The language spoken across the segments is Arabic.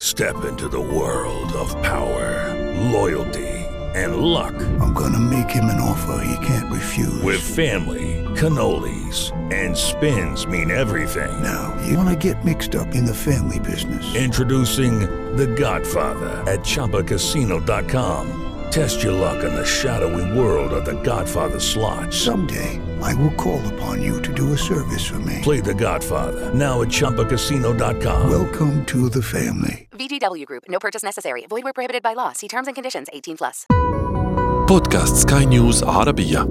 Step into the world of power, loyalty, and luck. I'm gonna make him an offer he can't refuse. With family, cannolis, and spins mean everything. Now, you wanna get mixed up in the family business. Introducing The Godfather at ChumbaCasino.com. Test your luck in the shadowy world of The Godfather slot. Someday, I will call upon you to do a service for me. Play The Godfather now at ChumbaCasino.com. Welcome to the family. VGW Group. No purchase necessary. Void where prohibited by law. See terms and conditions. 18 plus. بودكاست سكاي نيوز عربية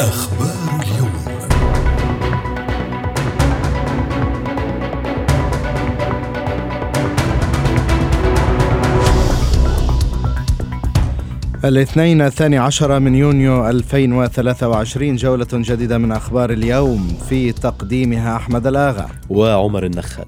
أخبار الاثنين الثاني عشر من يونيو 2023 جولة جديدة من أخبار اليوم في تقديمها أحمد الآغا. وعمر النخل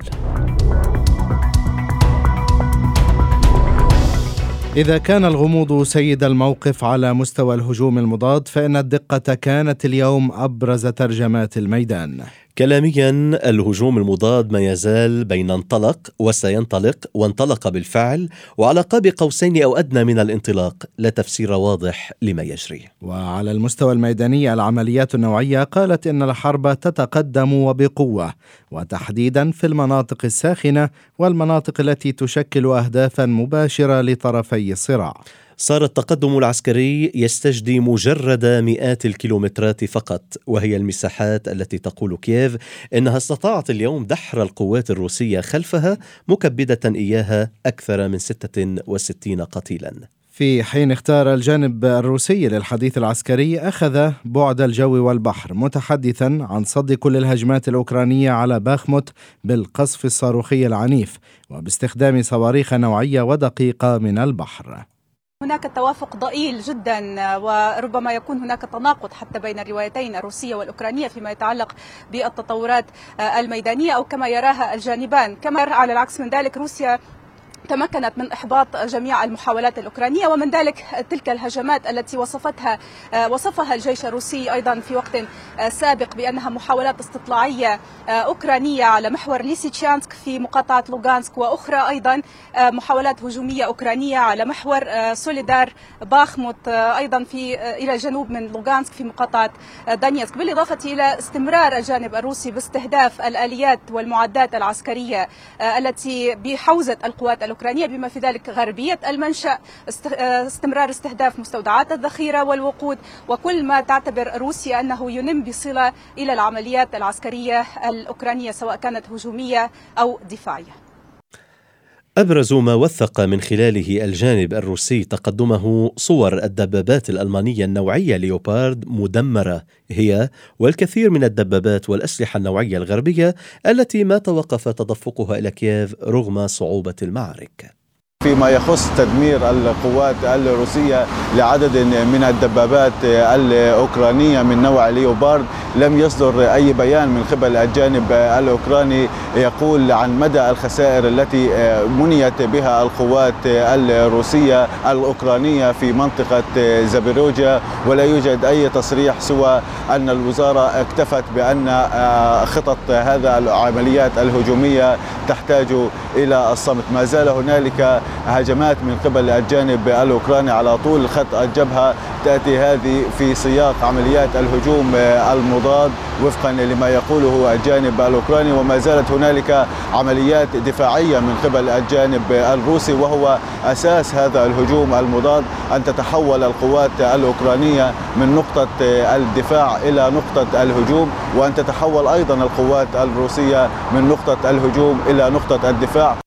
إذا كان الغموض سيد الموقف على مستوى الهجوم المضاد فإن الدقة كانت اليوم أبرز ترجمات الميدان. كلاميا الهجوم المضاد ما يزال بين انطلق وسينطلق وانطلق بالفعل وعلى قاب قوسين أو أدنى من الانطلاق لا تفسير واضح لما يجري. وعلى المستوى الميداني العمليات النوعية قالت إن الحرب تتقدم وبقوة وتحديدا في المناطق الساخنة والمناطق التي تشكل اهدافا مباشرة لطرفي الصراع. صار التقدم العسكري يستجدي مجرد مئات الكيلومترات فقط وهي المساحات التي تقول كييف إنها استطاعت اليوم دحر القوات الروسية خلفها مكبدة إياها أكثر من 66 قتيلا. في حين اختار الجانب الروسي للحديث العسكري أخذ بعد الجو والبحر متحدثا عن صد كل الهجمات الأوكرانية على باخموت بالقصف الصاروخي العنيف وباستخدام صواريخ نوعية ودقيقة من البحر. هناك توافق ضئيل جدا وربما يكون هناك تناقض حتى بين الروايتين الروسية والأوكرانية فيما يتعلق بالتطورات الميدانية أو كما يراها الجانبان. كما على العكس من ذلك روسيا تمكنت من إحباط جميع المحاولات الأوكرانية ومن ذلك تلك الهجمات التي وصفتها وصفها الجيش الروسي أيضا في وقت سابق بأنها محاولات استطلاعية أوكرانية على محور ليسيتشانسك في مقاطعة لوغانسك وأخرى أيضا محاولات هجومية أوكرانية على محور سوليدار باخموت أيضا في إلى الجنوب من لوغانسك في مقاطعة دونيتسك بالإضافة إلى استمرار الجانب الروسي باستهداف الآليات والمعدات العسكرية التي بحوزة القوات الأوكرانية بما في ذلك غربية المنشأ استمرار استهداف مستودعات الذخيرة والوقود وكل ما تعتبر روسيا أنه ينم بصلة إلى العمليات العسكرية الأوكرانية سواء كانت هجومية أو دفاعية. أبرز ما وثق من خلاله الجانب الروسي تقدمه صور الدبابات الألمانية النوعية ليوبارد مدمرة هي والكثير من الدبابات والأسلحة النوعية الغربية التي ما توقف تدفقها إلى كييف رغم صعوبة المعارك. فيما يخص تدمير القوات الروسية لعدد من الدبابات الأوكرانية من نوع ليوبارد لم يصدر أي بيان من قبل الجانب الأوكراني يقول عن مدى الخسائر التي منيت بها القوات الروسية الأوكرانية في منطقة زابيروجيا. ولا يوجد أي تصريح سوى أن الوزارة اكتفت بأن خطط هذا العمليات الهجومية تحتاج إلى الصمت. ما زال هنالك هجمات من قبل الجانب الأوكراني على طول. خط الجبهة تأتي هذه في سياق عمليات الهجوم المضاد وفقا لما يقوله الجانب الأوكراني. وما زالت هنالك عمليات دفاعية من قبل الجانب الروسي وهو أساس هذا الهجوم المضاد. أن تتحول القوات الأوكرانية من نقطة الدفاع إلى نقطة الهجوم وأن تتحول أيضا القوات الروسية من نقطة الهجوم إلى نقطة الدفاع.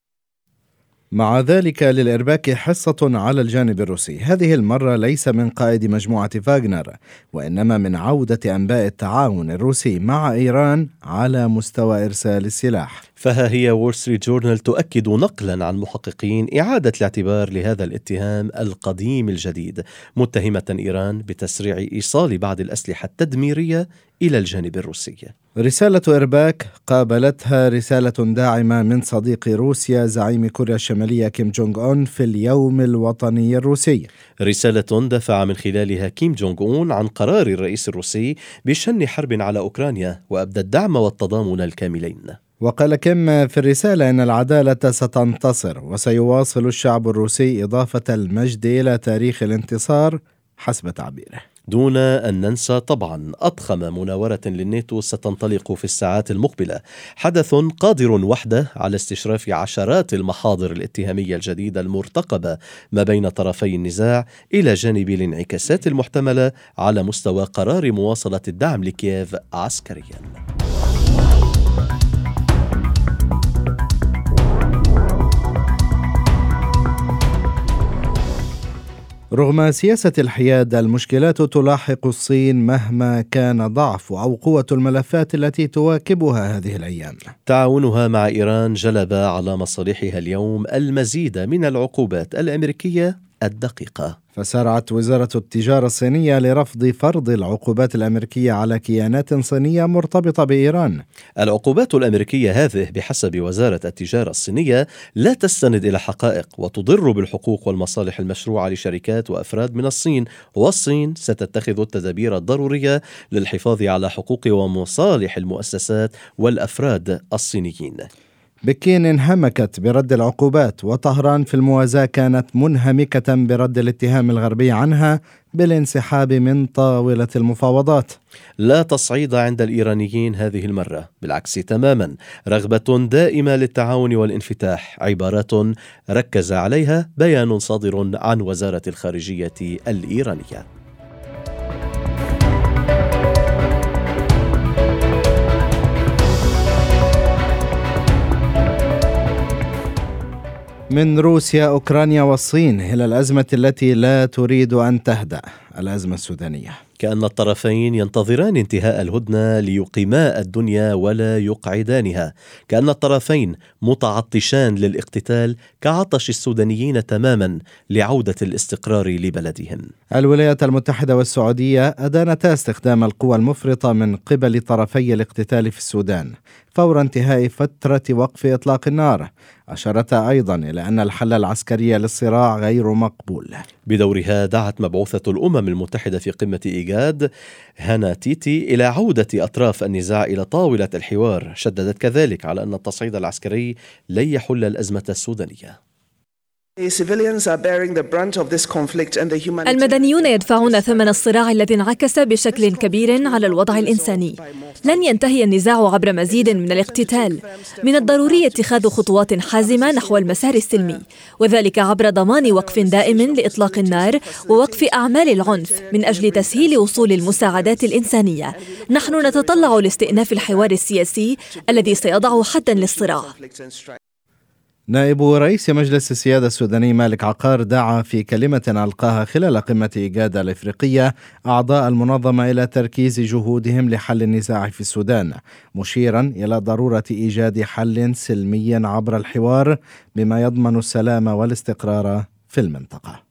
مع ذلك للإرباك حصة على الجانب الروسي. هذه المرة ليس من قائد مجموعة فاغنر وإنما من عودة أنباء التعاون الروسي مع إيران على مستوى إرسال السلاح. فها هي وول ستريت جورنال تؤكد نقلا عن محققين إعادة الاعتبار لهذا الاتهام القديم الجديد متهمة إيران بتسريع إيصال بعض الأسلحة التدميرية إلى الجانب الروسي. رسالة إرباك قابلتها رسالة داعمة من صديق روسيا زعيم كوريا الشمالية كيم جونغ أون في اليوم الوطني الروسي. رسالة دفع من خلالها كيم جونغ أون عن قرار الرئيس الروسي بشن حرب على أوكرانيا وأبدى الدعم والتضامن الكاملين. وقال كيم في الرسالة أن العدالة ستنتصر وسيواصل الشعب الروسي إضافة المجد إلى تاريخ الانتصار حسب تعبيره. دون أن ننسى طبعا أضخم مناورة للناتو ستنطلق في الساعات المقبلة. حدث قادر وحده على استشراف عشرات المحاضر الاتهامية الجديدة المرتقبة ما بين طرفي النزاع إلى جانب الانعكاسات المحتملة على مستوى قرار مواصلة الدعم لكييف عسكرياً. رغم سياسة الحياد المشكلات تلاحق الصين مهما كان ضعف أو قوة الملفات التي تواكبها هذه الأيام. تعاونها مع إيران جلب على مصالحها اليوم المزيد من العقوبات الأمريكية الدقيقة. فسارعت وزارة التجارة الصينية لرفض فرض العقوبات الأمريكية على كيانات صينية مرتبطة بإيران. العقوبات الأمريكية هذه بحسب وزارة التجارة الصينية لا تستند إلى حقائق وتضر بالحقوق والمصالح المشروعة لشركات وأفراد من الصين، والصين ستتخذ التدابير الضرورية للحفاظ على حقوق ومصالح المؤسسات والأفراد الصينيين. بكين انهمكت برد العقوبات وطهران في الموازاة كانت منهمكة برد الاتهام الغربي عنها بالانسحاب من طاولة المفاوضات. لا تصعيد عند الإيرانيين هذه المرة بالعكس تماما. رغبة دائمة للتعاون والانفتاح عبارات ركز عليها بيان صادر عن وزارة الخارجية الإيرانية. من روسيا أوكرانيا والصين إلى الأزمة التي لا تريد أن تهدأ الأزمة السودانية. كأن الطرفين ينتظران انتهاء الهدنة ليقيما الدنيا ولا يقعدانها. كأن الطرفين متعطشان للاقتتال كعطش السودانيين تماما لعودة الاستقرار لبلدهم. الولايات المتحدة والسعودية أدانتا استخدام القوى المفرطة من قبل طرفي الاقتتال في السودان. فور انتهاء فترة وقف إطلاق النار. أشارتا أيضا إلى أن الحل العسكري للصراع غير مقبول. بدورها دعت مبعوثة الأمم المتحدة في قمة إيجاد هانا تيتي إلى عودة أطراف النزاع إلى طاولة الحوار. شددت كذلك على أن التصعيد العسكري لن يحل الأزمة السودانية. المدنيون يدفعون ثمن الصراع الذي انعكس بشكل كبير على الوضع الانساني. لن ينتهي النزاع عبر مزيد من الاقتتال. من الضروري اتخاذ خطوات حازمه نحو المسار السلمي، وذلك عبر ضمان وقف دائم لاطلاق النار ووقف اعمال العنف من أجل تسهيل وصول المساعدات الانسانيه. نحن نتطلع لاستئناف الحوار السياسي الذي سيضع حدا للصراع. نائب رئيس مجلس السيادة السوداني مالك عقار دعا في كلمة ألقاها خلال قمة إيجاد الإفريقية أعضاء المنظمة إلى تركيز جهودهم لحل النزاع في السودان مشيرا إلى ضرورة إيجاد حل سلمي عبر الحوار بما يضمن السلام والاستقرار في المنطقة.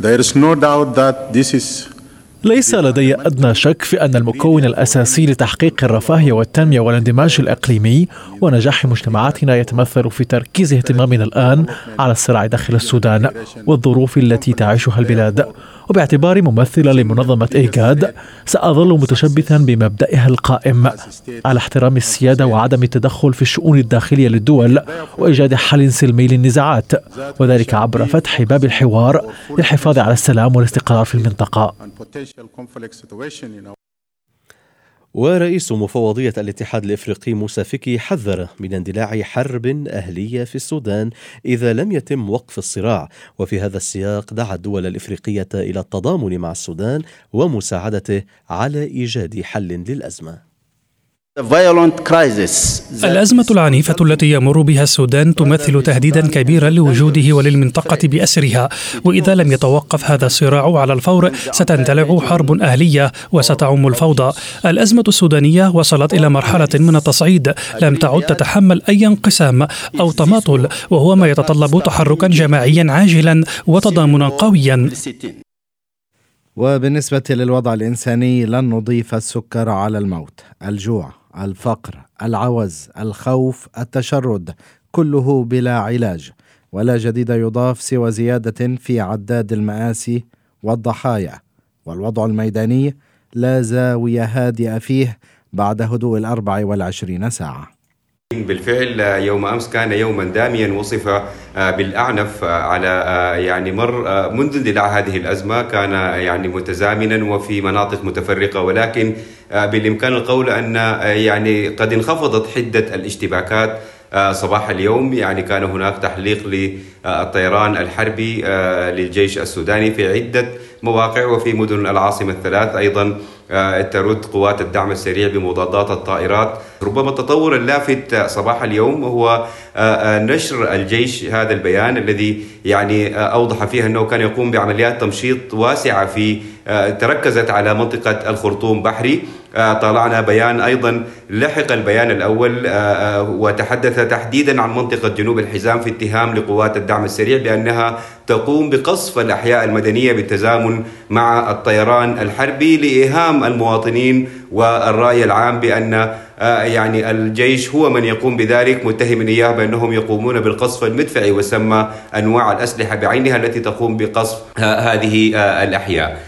There is no doubt that this is ليس لدي أدنى شك في أن المكون الأساسي لتحقيق الرفاهية والتنمية والاندماج الإقليمي ونجاح مجتمعاتنا يتمثل في تركيز اهتمامنا الآن على الصراع داخل السودان والظروف التي تعيشها البلاد. وباعتباري ممثلة لمنظمة إيجاد سأظل متشبثا بمبدئها القائم. على احترام السيادة وعدم التدخل في الشؤون الداخلية للدول وإيجاد حل سلمي للنزاعات وذلك عبر فتح باب الحوار للحفاظ على السلام والاستقرار في المنطقة. ورئيس مفوضية الاتحاد الإفريقي موسى فيكي حذر من اندلاع حرب أهلية في السودان إذا لم يتم وقف الصراع. وفي هذا السياق دعا الدول الإفريقية إلى التضامن مع السودان ومساعدته على إيجاد حل للأزمة. الأزمة العنيفة التي يمر بها السودان تمثل تهديدا كبيرا لوجوده وللمنطقة بأسرها. وإذا لم يتوقف هذا الصراع على الفور ستندلع حرب أهلية وستعم الفوضى. الأزمة السودانية وصلت إلى مرحلة من التصعيد. لم تعد تتحمل أي انقسام أو تماطل وهو ما يتطلب تحركا جماعيا عاجلا وتضامنا قويا. وبالنسبة للوضع الإنساني لن نضيف السكر على الموت. الجوع. الفقر العوز الخوف التشرد كله بلا علاج. ولا جديد يضاف سوى زيادة في عداد المآسي والضحايا. والوضع الميداني لا زاوية هادئة فيه بعد هدوء الأربع والعشرين ساعة. بالفعل يوم أمس كان يوما داميا وصف آه، بالأعنف آه، على آه، يعني مر منذ اندلاع هذه الأزمة كان يعني متزامنا وفي مناطق متفرقة. ولكن بالإمكان القول أن يعني قد انخفضت حدة الاشتباكات صباح اليوم. يعني كان هناك تحليق للطيران الحربي للجيش السوداني في عدة مواقع وفي مدن العاصمة الثلاث. أيضا ترد قوات الدعم السريع بمضادات الطائرات ربما التطور اللافت صباح اليوم هو آه، آه، نشر الجيش هذا البيان الذي يعني أوضح فيه أنه كان يقوم بعمليات تمشيط واسعة في تركزت على منطقة الخرطوم بحري. طالعنا بيان أيضا لحق البيان الأول وتحدث تحديدا عن منطقة جنوب الحزام في اتهام لقوات الدعم السريع بأنها تقوم بقصف الأحياء المدنية بالتزامن مع الطيران الحربي لإيهام المواطنين والرأي العام بأن آه، يعني الجيش هو من يقوم بذلك متهم اياه بانهم يقومون بالقصف المدفعي وسمى أنواع الأسلحة بعينها التي تقوم بقصف هذه آه، الأحياء.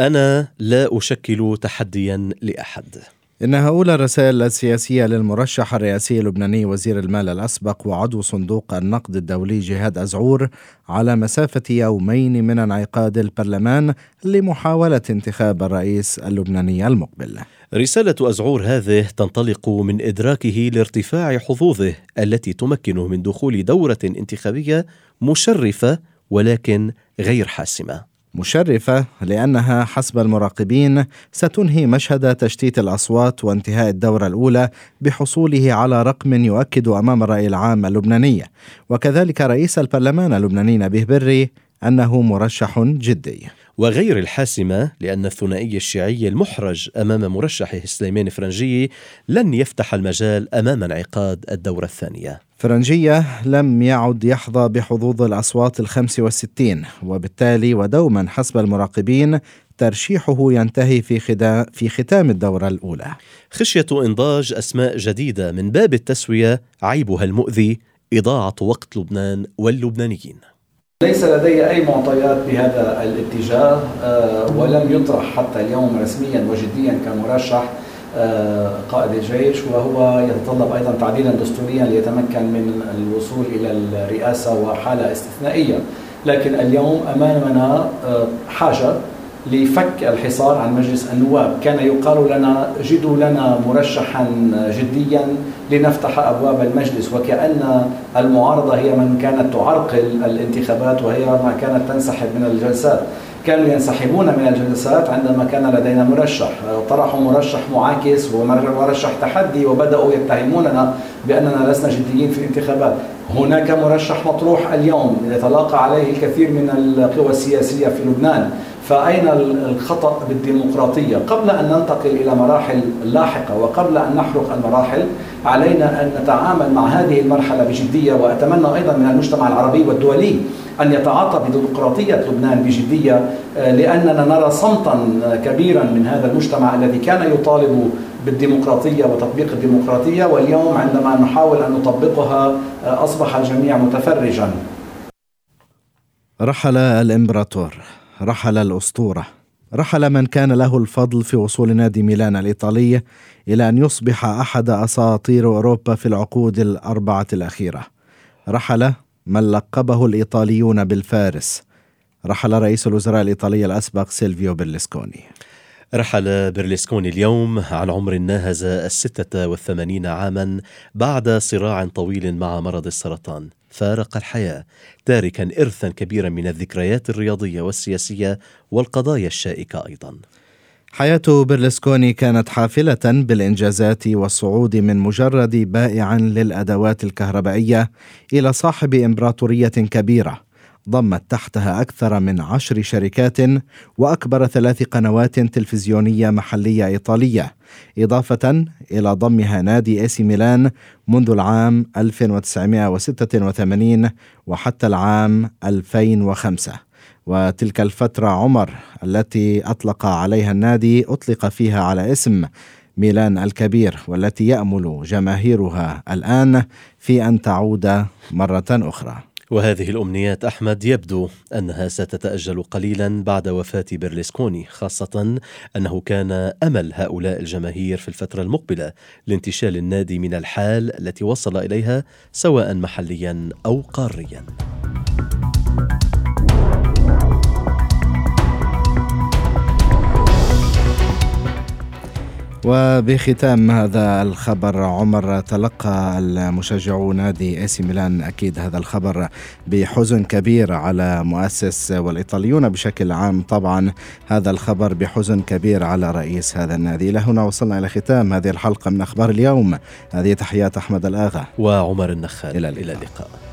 أنا لا أشكل تحديا لأحد. إنها أولى الرسائل السياسية للمرشح الرئاسي اللبناني وزير المال الأسبق وعضو صندوق النقد الدولي جهاد أزعور على مسافة يومين من انعقاد البرلمان لمحاولة انتخاب الرئيس اللبناني المقبل. رسالة أزعور هذه تنطلق من إدراكه لارتفاع حظوظه التي تمكنه من دخول دورة انتخابية مشرفة ولكن غير حاسمة. مشرفة لأنها حسب المراقبين ستنهي مشهد تشتيت الأصوات وانتهاء الدورة الأولى بحصوله على رقم يؤكد أمام الرأي العام اللبناني. وكذلك رئيس البرلمان اللبناني نبيه بري أنه مرشح جدي. وغير الحاسمة لأن الثنائي الشيعي المحرج أمام مرشحه سليمان فرنجي لن يفتح المجال أمام انعقاد الدورة الثانية. فرنجية لم يعد يحظى بحظوظ الأصوات الخمس والستين وبالتالي ودوما حسب المراقبين ترشيحه ينتهي في, خدا في ختام الدورة الأولى. خشية إنضاج أسماء جديدة من باب التسوية عيبها المؤذي إضاعة وقت لبنان واللبنانيين. ليس لدي أي معطيات بهذا الاتجاه آه، ولم يطرح حتى اليوم رسميا وجديا كمرشح قائد الجيش وهو يتطلب أيضا تعديلا دستوريا ليتمكن من الوصول إلى الرئاسة وحالة استثنائية. لكن اليوم امامنا آه، حاجة لفك الحصار عن مجلس النواب. كان يقال لنا جدوا لنا مرشحا جديا لنفتح أبواب المجلس وكأن المعارضة هي من كانت تعرقل الانتخابات وهي ما كانت تنسحب من الجلسات. كانوا ينسحبون من الجلسات عندما كان لدينا مرشح. طرحوا مرشح معاكس ومرشح تحدي وبدأوا يتهموننا بأننا لسنا جديين في الانتخابات. هناك مرشح مطروح اليوم يتلاقى عليه الكثير من القوى السياسية في لبنان. فأين الخطأ بالديمقراطية؟ قبل أن ننتقل إلى مراحل لاحقة وقبل أن نحرق المراحل علينا أن نتعامل مع هذه المرحلة بجدية وأتمنى أيضا من المجتمع العربي والدولي أن يتعاطى بديمقراطية لبنان بجدية آه، لأننا نرى صمتا كبيرا من هذا المجتمع الذي كان يطالب بالديمقراطية وتطبيق الديمقراطية واليوم عندما نحاول أن نطبقها آه، أصبح الجميع متفرجا. رحل الإمبراطور. رحل الأسطورة. رحل من كان له الفضل في وصول نادي ميلان الإيطالي إلى أن يصبح أحد أساطير أوروبا في العقود الأربعة الأخيرة. رحل من لقبه الإيطاليون بالفارس. رحل رئيس الوزراء الإيطالي الأسبق سيلفيو بيرلسكوني. رحل بيرلسكوني اليوم عن عمر ناهز الستة والثمانين عاما بعد صراع طويل مع مرض السرطان. فارق الحياة تاركا إرثا كبيرا من الذكريات الرياضية والسياسية والقضايا الشائكة أيضا. حياة برلسكوني كانت حافلة بالإنجازات والصعود من مجرد بائع للأدوات الكهربائية إلى صاحب إمبراطورية كبيرة. ضمت تحتها أكثر من عشر شركات وأكبر ثلاث قنوات تلفزيونية محلية إيطالية إضافة إلى ضمها نادي إيسي ميلان منذ العام 1986 وحتى العام 2005 وتلك الفترة عمر التي أطلق عليها النادي أطلق فيها على اسم ميلان الكبير والتي يأمل جماهيرها الآن في أن تعود مرة أخرى. وهذه الأمنيات أحمد يبدو أنها ستتأجل قليلا بعد وفاة بيرلسكوني خاصة أنه كان أمل هؤلاء الجماهير في الفترة المقبلة لانتشال النادي من الحال التي وصل إليها سواء محليا أو قاريا. وبختام هذا الخبر عمر تلقى المشجعو نادي اي سي ميلان أكيد هذا الخبر بحزن كبير على مؤسس والإيطاليون بشكل عام. طبعا هذا الخبر بحزن كبير على رئيس هذا النادي. إلى هنا وصلنا إلى ختام هذه الحلقة من أخبار اليوم. هذه تحيات أحمد الآغا. وعمر النخال. إلى اللقاء, إلى اللقاء.